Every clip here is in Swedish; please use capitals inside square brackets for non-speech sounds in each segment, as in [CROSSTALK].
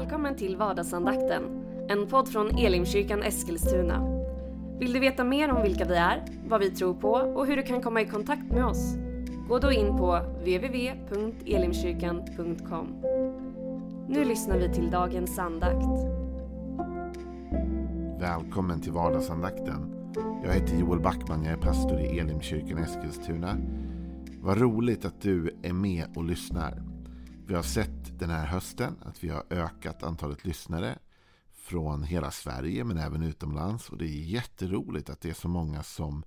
Välkommen till vardagsandakten, en podd från Elimkyrkan Eskilstuna. Vill du veta mer om vilka vi är, vad vi tror på och hur du kan komma i kontakt med oss? Gå då in på www.elimkyrkan.com. Nu lyssnar vi till dagens andakt. Välkommen till vardagsandakten. Jag heter Joel Backman, jag är pastor i Elimkyrkan Eskilstuna. Vad roligt att du är med och lyssnar. Vi har sett den här hösten att vi har ökat antalet lyssnare från hela Sverige men även utomlands. Och det är jätteroligt att det är så många som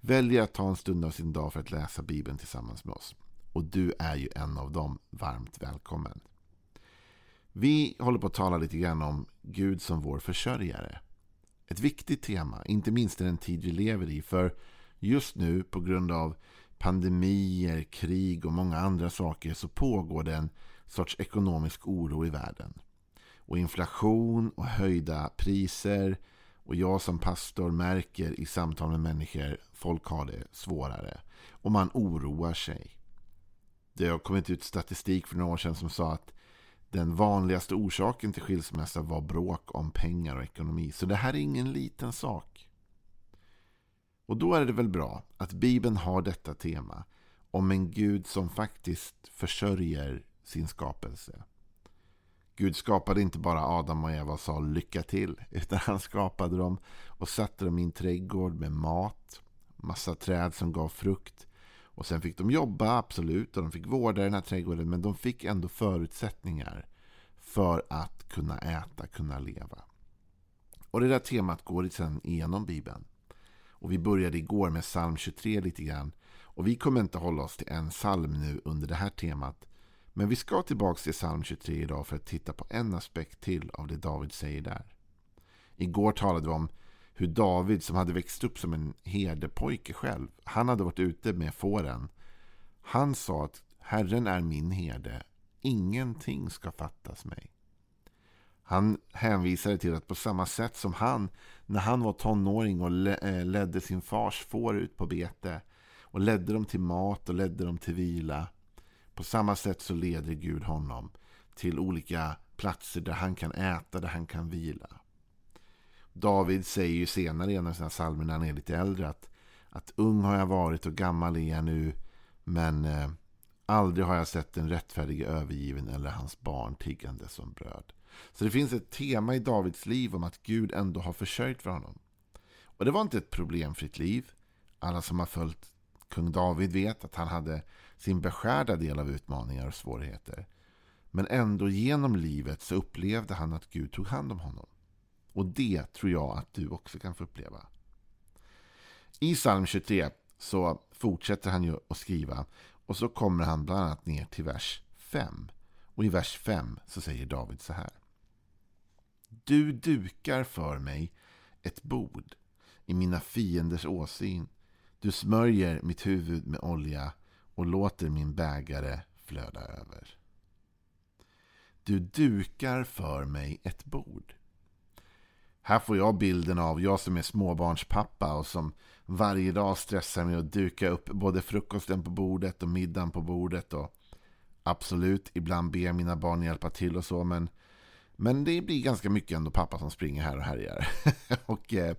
väljer att ta en stund av sin dag för att läsa Bibeln tillsammans med oss. Och du är ju en av dem. Varmt välkommen. Vi håller på att tala lite grann om Gud som vår försörjare. Ett viktigt tema, inte minst i den tid vi lever i. För just nu på grund av pandemier, krig och många andra saker så pågår det en sorts ekonomisk oro i världen. Och inflation och höjda priser. Och jag som pastor märker i samtal med människor folk har det svårare. Och man oroar sig. Det har kommit ut statistik för några år sedan som sa att den vanligaste orsaken till skilsmässa var bråk om pengar och ekonomi. Så det här är ingen liten sak. Och då är det väl bra att Bibeln har detta tema om en Gud som faktiskt försörjer sin skapelse. Gud skapade inte bara Adam och Eva och sa lycka till. [LAUGHS] Utan han skapade dem och satte dem i en trädgård med mat. Massa träd som gav frukt. Och sen fick de jobba, absolut. Och de fick vårda den här trädgården. Men de fick ändå förutsättningar för att kunna äta, kunna leva. Och det där temat går sen igenom Bibeln. Och vi började igår med psalm 23 lite grann. Och vi kommer inte hålla oss till en psalm nu under det här temat. Men vi ska tillbaka till psalm 23 idag för att titta på en aspekt till av det David säger där. Igår talade vi om hur David som hade växt upp som en herdepojke själv. Han hade varit ute med fåren. Han sa att Herren är min herde. Ingenting ska fattas mig. Han hänvisade till att på samma sätt som han när han var tonåring och eh, ledde sin fars får ut på bete och ledde dem till mat och ledde dem till vila. På samma sätt så leder Gud honom till olika platser där han kan äta, där han kan vila. David säger ju senare i en av sina psalmer när han är lite äldre att, att ung har jag varit och gammal är jag nu men eh, aldrig har jag sett den rättfärdige övergiven eller hans barn tiggande som bröd. Så det finns ett tema i Davids liv om att Gud ändå har försörjt för honom. Och det var inte ett problemfritt liv. Alla som har följt kung David vet att han hade sin beskärda del av utmaningar och svårigheter. Men ändå genom livet så upplevde han att Gud tog hand om honom. Och det tror jag att du också kan få uppleva. I psalm 23 så fortsätter han ju att skriva och så kommer han bland annat ner till vers 5. Och i vers 5 så säger David så här. Du dukar för mig ett bord i mina fienders åsyn. Du smörjer mitt huvud med olja och låter min bägare flöda över. Du dukar för mig ett bord. Här får jag bilden av jag som är småbarnspappa och som varje dag stressar med att duka upp både frukosten på bordet och middagen på bordet. Och absolut, ibland ber mina barn hjälpa till och så, men men det blir ganska mycket ändå pappa som springer här och härjar. [LAUGHS] och eh,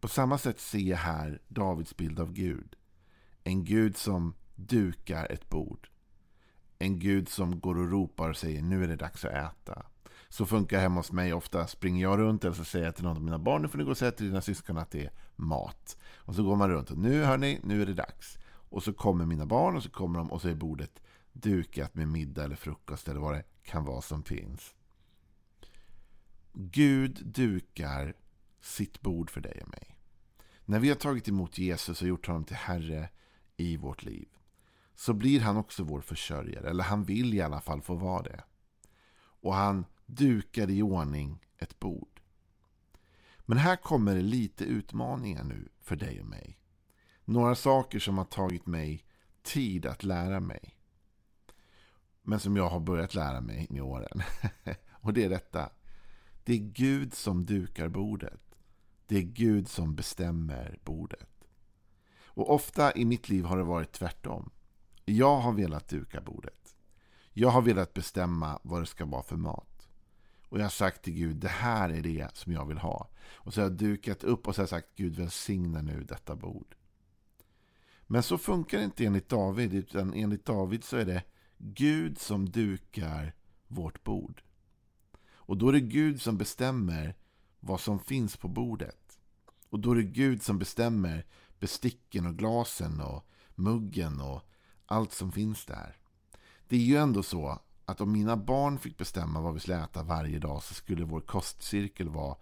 på samma sätt ser jag här Davids bild av Gud. En Gud som dukar ett bord. En Gud som går och ropar och säger nu är det dags att äta. Så funkar hemma hos mig. Ofta springer jag runt eller så säger jag till någon av mina barn nu får ni gå och säga till dina syskon att det är mat. Och så går man runt och nu hörni, nu är det dags. Och så kommer mina barn och så kommer de och så är bordet dukat med middag eller frukost eller vad det kan vara som finns. Gud dukar sitt bord för dig och mig. När vi har tagit emot Jesus och gjort honom till Herre i vårt liv så blir han också vår försörjare. Eller han vill i alla fall få vara det. Och han dukar i ordning ett bord. Men här kommer det lite utmaningar nu för dig och mig. Några saker som har tagit mig tid att lära mig. Men som jag har börjat lära mig med åren. [LAUGHS] och det är detta. Det är Gud som dukar bordet. Det är Gud som bestämmer bordet. Och ofta i mitt liv har det varit tvärtom. Jag har velat duka bordet. Jag har velat bestämma vad det ska vara för mat. Och jag har sagt till Gud, det här är det som jag vill ha. Och så har jag dukat upp och så har jag sagt, Gud välsigna nu detta bord. Men så funkar det inte enligt David, utan enligt David så är det Gud som dukar vårt bord. Och då är det Gud som bestämmer vad som finns på bordet. Och då är det Gud som bestämmer besticken och glasen och muggen och allt som finns där. Det är ju ändå så att om mina barn fick bestämma vad vi skulle äta varje dag så skulle vår kostcirkel vara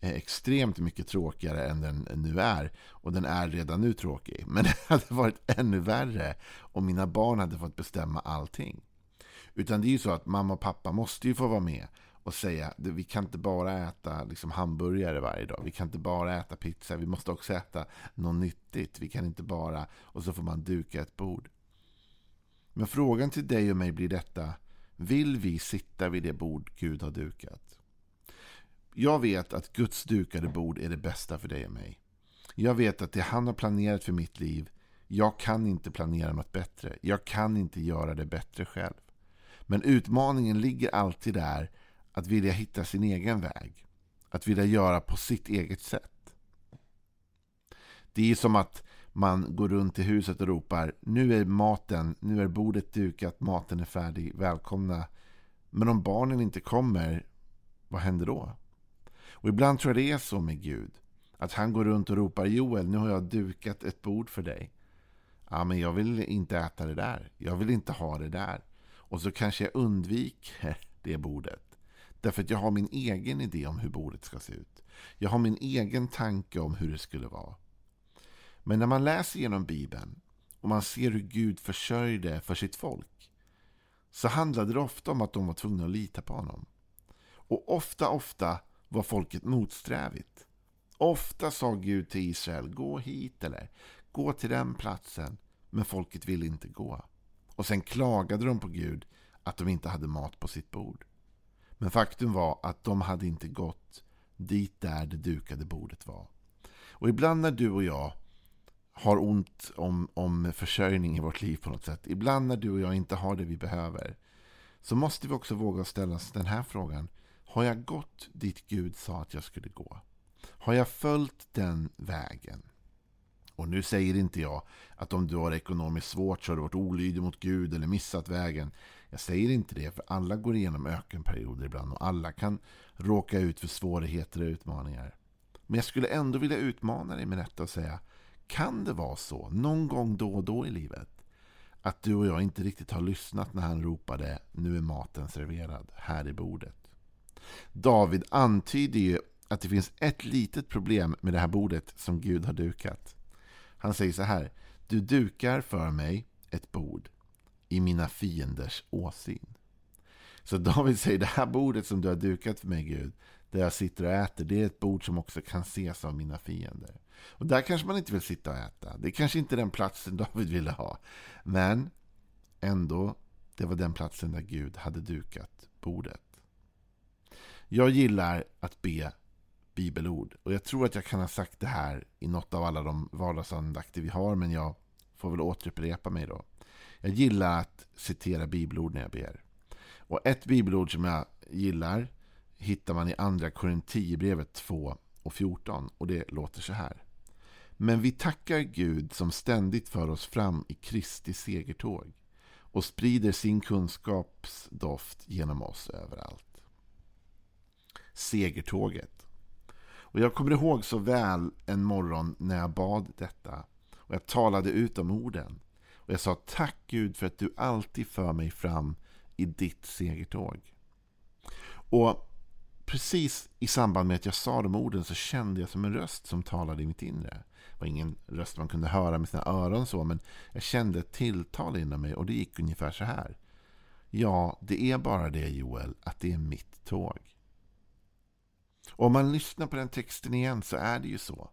eh, extremt mycket tråkigare än den nu är. Och den är redan nu tråkig. Men [LAUGHS] det hade varit ännu värre om mina barn hade fått bestämma allting. Utan det är ju så att mamma och pappa måste ju få vara med och säga vi kan inte bara äta liksom hamburgare varje dag. Vi kan inte bara äta pizza. Vi måste också äta något nyttigt. Vi kan inte bara... Och så får man duka ett bord. Men frågan till dig och mig blir detta. Vill vi sitta vid det bord Gud har dukat? Jag vet att Guds dukade bord är det bästa för dig och mig. Jag vet att det han har planerat för mitt liv, jag kan inte planera något bättre. Jag kan inte göra det bättre själv. Men utmaningen ligger alltid där att vilja hitta sin egen väg. Att vilja göra på sitt eget sätt. Det är som att man går runt i huset och ropar nu är maten, nu är bordet dukat, maten är färdig, välkomna. Men om barnen inte kommer, vad händer då? Och ibland tror jag det är så med Gud. Att han går runt och ropar Joel, nu har jag dukat ett bord för dig. Ja, men jag vill inte äta det där. Jag vill inte ha det där. Och så kanske jag undviker det bordet. Därför att jag har min egen idé om hur bordet ska se ut. Jag har min egen tanke om hur det skulle vara. Men när man läser genom Bibeln och man ser hur Gud försörjde för sitt folk så handlade det ofta om att de var tvungna att lita på honom. Och ofta, ofta var folket motsträvigt. Ofta sa Gud till Israel, gå hit eller gå till den platsen. Men folket ville inte gå. Och sen klagade de på Gud att de inte hade mat på sitt bord. Men faktum var att de hade inte gått dit där det dukade bordet var. Och ibland när du och jag har ont om, om försörjning i vårt liv på något sätt. Ibland när du och jag inte har det vi behöver. Så måste vi också våga ställa oss den här frågan. Har jag gått dit Gud sa att jag skulle gå? Har jag följt den vägen? Och nu säger inte jag att om du har ekonomiskt svårt så har du varit olydig mot Gud eller missat vägen. Jag säger inte det, för alla går igenom ökenperioder ibland och alla kan råka ut för svårigheter och utmaningar. Men jag skulle ändå vilja utmana dig med detta och säga kan det vara så, någon gång då och då i livet, att du och jag inte riktigt har lyssnat när han ropade nu är maten serverad här i bordet? David antyder ju att det finns ett litet problem med det här bordet som Gud har dukat. Han säger så här. Du dukar för mig ett bord i mina fienders åsyn. Så David säger det här bordet som du har dukat för mig Gud, där jag sitter och äter, det är ett bord som också kan ses av mina fiender. Och där kanske man inte vill sitta och äta. Det är kanske inte den platsen [LAUGHS] David ville ha. Men ändå, det var den platsen där Gud hade dukat bordet. Jag gillar att be bibelord. Och jag tror att jag kan ha sagt det här i något av alla de vardagsandakter vi har, men jag får väl återupprepa mig då. Jag gillar att citera bibelord när jag ber. Och ett bibelord som jag gillar hittar man i andra Korinthierbrevet 2 och 14 och det låter så här. Men vi tackar Gud som ständigt för oss fram i Kristi segertåg och sprider sin kunskapsdoft genom oss överallt. Segertåget. Och jag kommer ihåg så väl en morgon när jag bad detta och jag talade ut om orden. Och jag sa tack Gud för att du alltid för mig fram i ditt segertåg. Och precis i samband med att jag sa de orden så kände jag som en röst som talade i mitt inre. Det var ingen röst man kunde höra med sina öron så, men jag kände ett tilltal inom mig och det gick ungefär så här. Ja, det är bara det Joel, att det är mitt tåg. Och om man lyssnar på den texten igen så är det ju så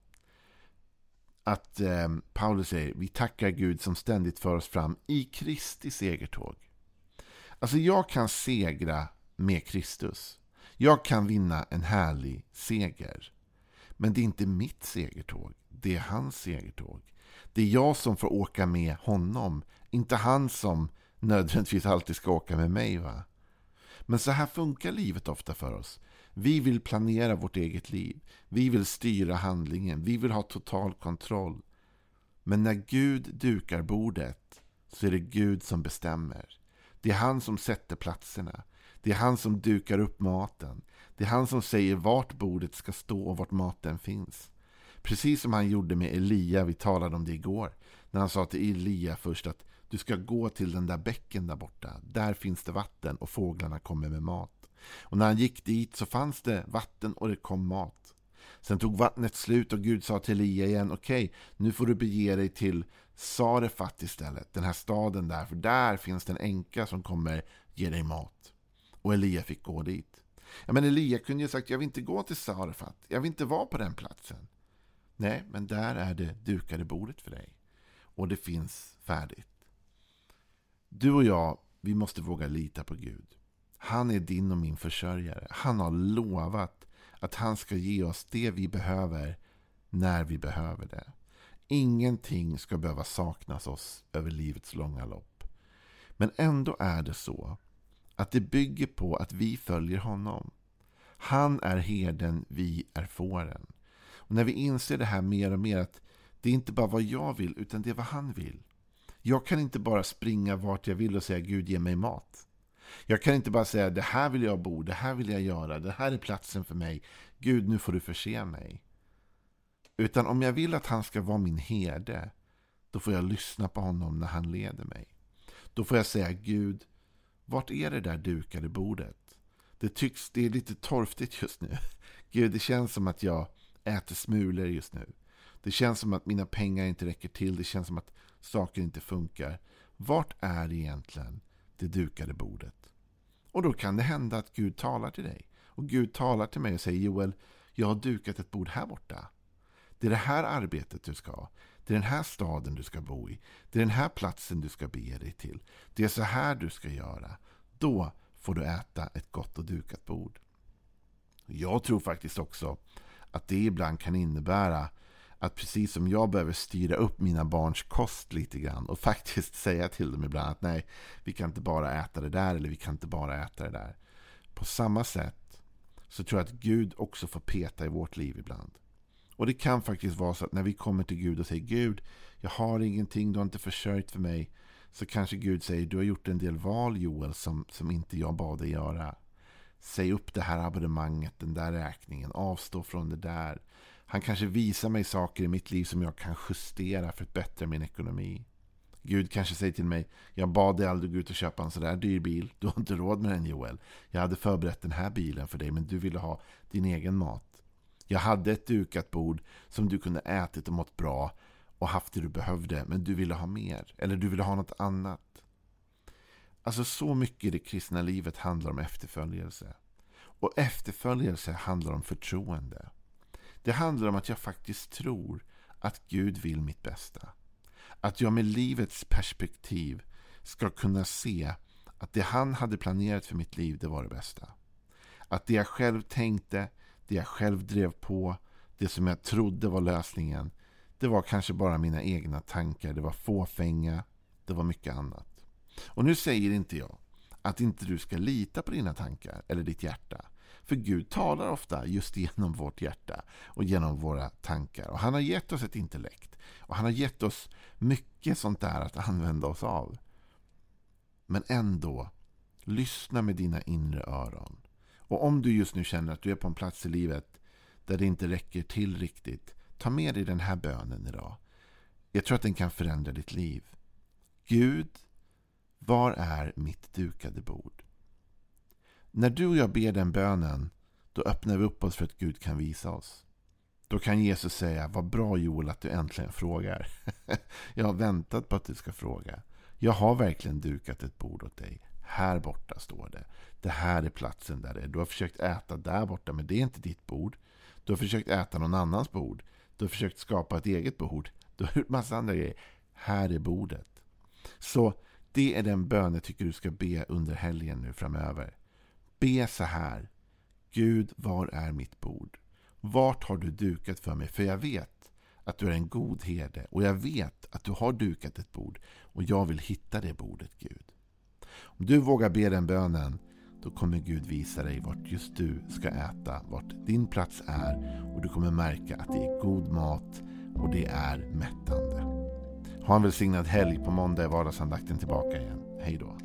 att eh, Paulus säger vi tackar Gud som ständigt för oss fram i Kristi segertåg. Alltså jag kan segra med Kristus. Jag kan vinna en härlig seger. Men det är inte mitt segertåg. Det är hans segertåg. Det är jag som får åka med honom. Inte han som nödvändigtvis alltid ska åka med mig. va? Men så här funkar livet ofta för oss. Vi vill planera vårt eget liv. Vi vill styra handlingen. Vi vill ha total kontroll. Men när Gud dukar bordet så är det Gud som bestämmer. Det är han som sätter platserna. Det är han som dukar upp maten. Det är han som säger vart bordet ska stå och vart maten finns. Precis som han gjorde med Elia, vi talade om det igår. När han sa till Elia först att du ska gå till den där bäcken där borta. Där finns det vatten och fåglarna kommer med mat. Och när han gick dit så fanns det vatten och det kom mat. Sen tog vattnet slut och Gud sa till Elia igen, okej, nu får du bege dig till Sarefat istället, den här staden där, för där finns det en änka som kommer ge dig mat. Och Elia fick gå dit. Ja, men Elia kunde ju sagt, jag vill inte gå till Sarefat, jag vill inte vara på den platsen. Nej, men där är det dukade bordet för dig. Och det finns färdigt. Du och jag, vi måste våga lita på Gud. Han är din och min försörjare. Han har lovat att han ska ge oss det vi behöver när vi behöver det. Ingenting ska behöva saknas oss över livets långa lopp. Men ändå är det så att det bygger på att vi följer honom. Han är herden, vi är fåren. Och när vi inser det här mer och mer att det är inte bara vad jag vill utan det är vad han vill. Jag kan inte bara springa vart jag vill och säga Gud ge mig mat. Jag kan inte bara säga det här vill jag bo, det här vill jag göra, det här är platsen för mig. Gud nu får du förse mig. Utan om jag vill att han ska vara min herde, då får jag lyssna på honom när han leder mig. Då får jag säga Gud, vart är det där dukade bordet? Det tycks, det är lite torftigt just nu. [LAUGHS] Gud, det känns som att jag äter smulor just nu. Det känns som att mina pengar inte räcker till. Det känns som att saker inte funkar. Vart är det egentligen det dukade bordet? Och då kan det hända att Gud talar till dig. Och Gud talar till mig och säger Joel, jag har dukat ett bord här borta. Det är det här arbetet du ska ha. Det är den här staden du ska bo i. Det är den här platsen du ska bege dig till. Det är så här du ska göra. Då får du äta ett gott och dukat bord. Jag tror faktiskt också att det ibland kan innebära att precis som jag behöver styra upp mina barns kost lite grann och [LAUGHS] faktiskt säga till dem ibland att nej, vi kan inte bara äta det där eller vi kan inte bara äta det där. På samma sätt så tror jag att Gud också får peta i vårt liv ibland. Och det kan faktiskt vara så att när vi kommer till Gud och säger Gud, jag har ingenting, du har inte försörjt för mig. Så kanske Gud säger, du har gjort en del val Joel som, som inte jag bad dig göra. Säg upp det här abonnemanget, den där räkningen, avstå från det där. Han kanske visar mig saker i mitt liv som jag kan justera för att bättra min ekonomi. Gud kanske säger till mig, jag bad dig aldrig gå ut och köpa en sådär dyr bil. Du har inte råd med den Joel. Jag hade förberett den här bilen för dig men du ville ha din egen mat. Jag hade ett dukat bord som du kunde ätit och mått bra och haft det du behövde, men du ville ha mer. Eller du ville ha något annat. Alltså så mycket i det kristna livet handlar om efterföljelse. Och efterföljelse handlar om förtroende. Det handlar om att jag faktiskt tror att Gud vill mitt bästa. Att jag med livets perspektiv ska kunna se att det han hade planerat för mitt liv, det var det bästa. Att det jag själv tänkte, det jag själv drev på, det som jag trodde var lösningen, det var kanske bara mina egna tankar, det var fåfänga, det var mycket annat. Och nu säger inte jag att inte du ska lita på dina tankar eller ditt hjärta. För Gud talar ofta just genom vårt hjärta och genom våra tankar. Och han har gett oss ett intellekt. Och han har gett oss mycket sånt där att använda oss av. Men ändå, lyssna med dina inre öron. Och om du just nu känner att du är på en plats i livet där det inte räcker till riktigt, ta med dig den här bönen idag. Jag tror att den kan förändra ditt liv. Gud, var är mitt dukade bord? När du och jag ber den bönen, då öppnar vi upp oss för att Gud kan visa oss. Då kan Jesus säga, vad bra Joel att du äntligen frågar. [LAUGHS] jag har väntat på att du ska fråga. Jag har verkligen dukat ett bord åt dig. Här borta står det. Det här är platsen där det är. Du har försökt äta där borta, men det är inte ditt bord. Du har försökt äta någon annans bord. Du har försökt skapa ett eget bord. Du har gjort massa andra grejer. Här är bordet. Så det är den bön jag tycker du ska be under helgen nu framöver. Be så här. Gud, var är mitt bord? Vart har du dukat för mig? För jag vet att du är en god herde och jag vet att du har dukat ett bord och jag vill hitta det bordet, Gud. Om du vågar be den bönen då kommer Gud visa dig vart just du ska äta, vart din plats är och du kommer märka att det är god mat och det är mättande. Ha en välsignad helg. På måndag är vardagsandakten tillbaka igen. Hej då.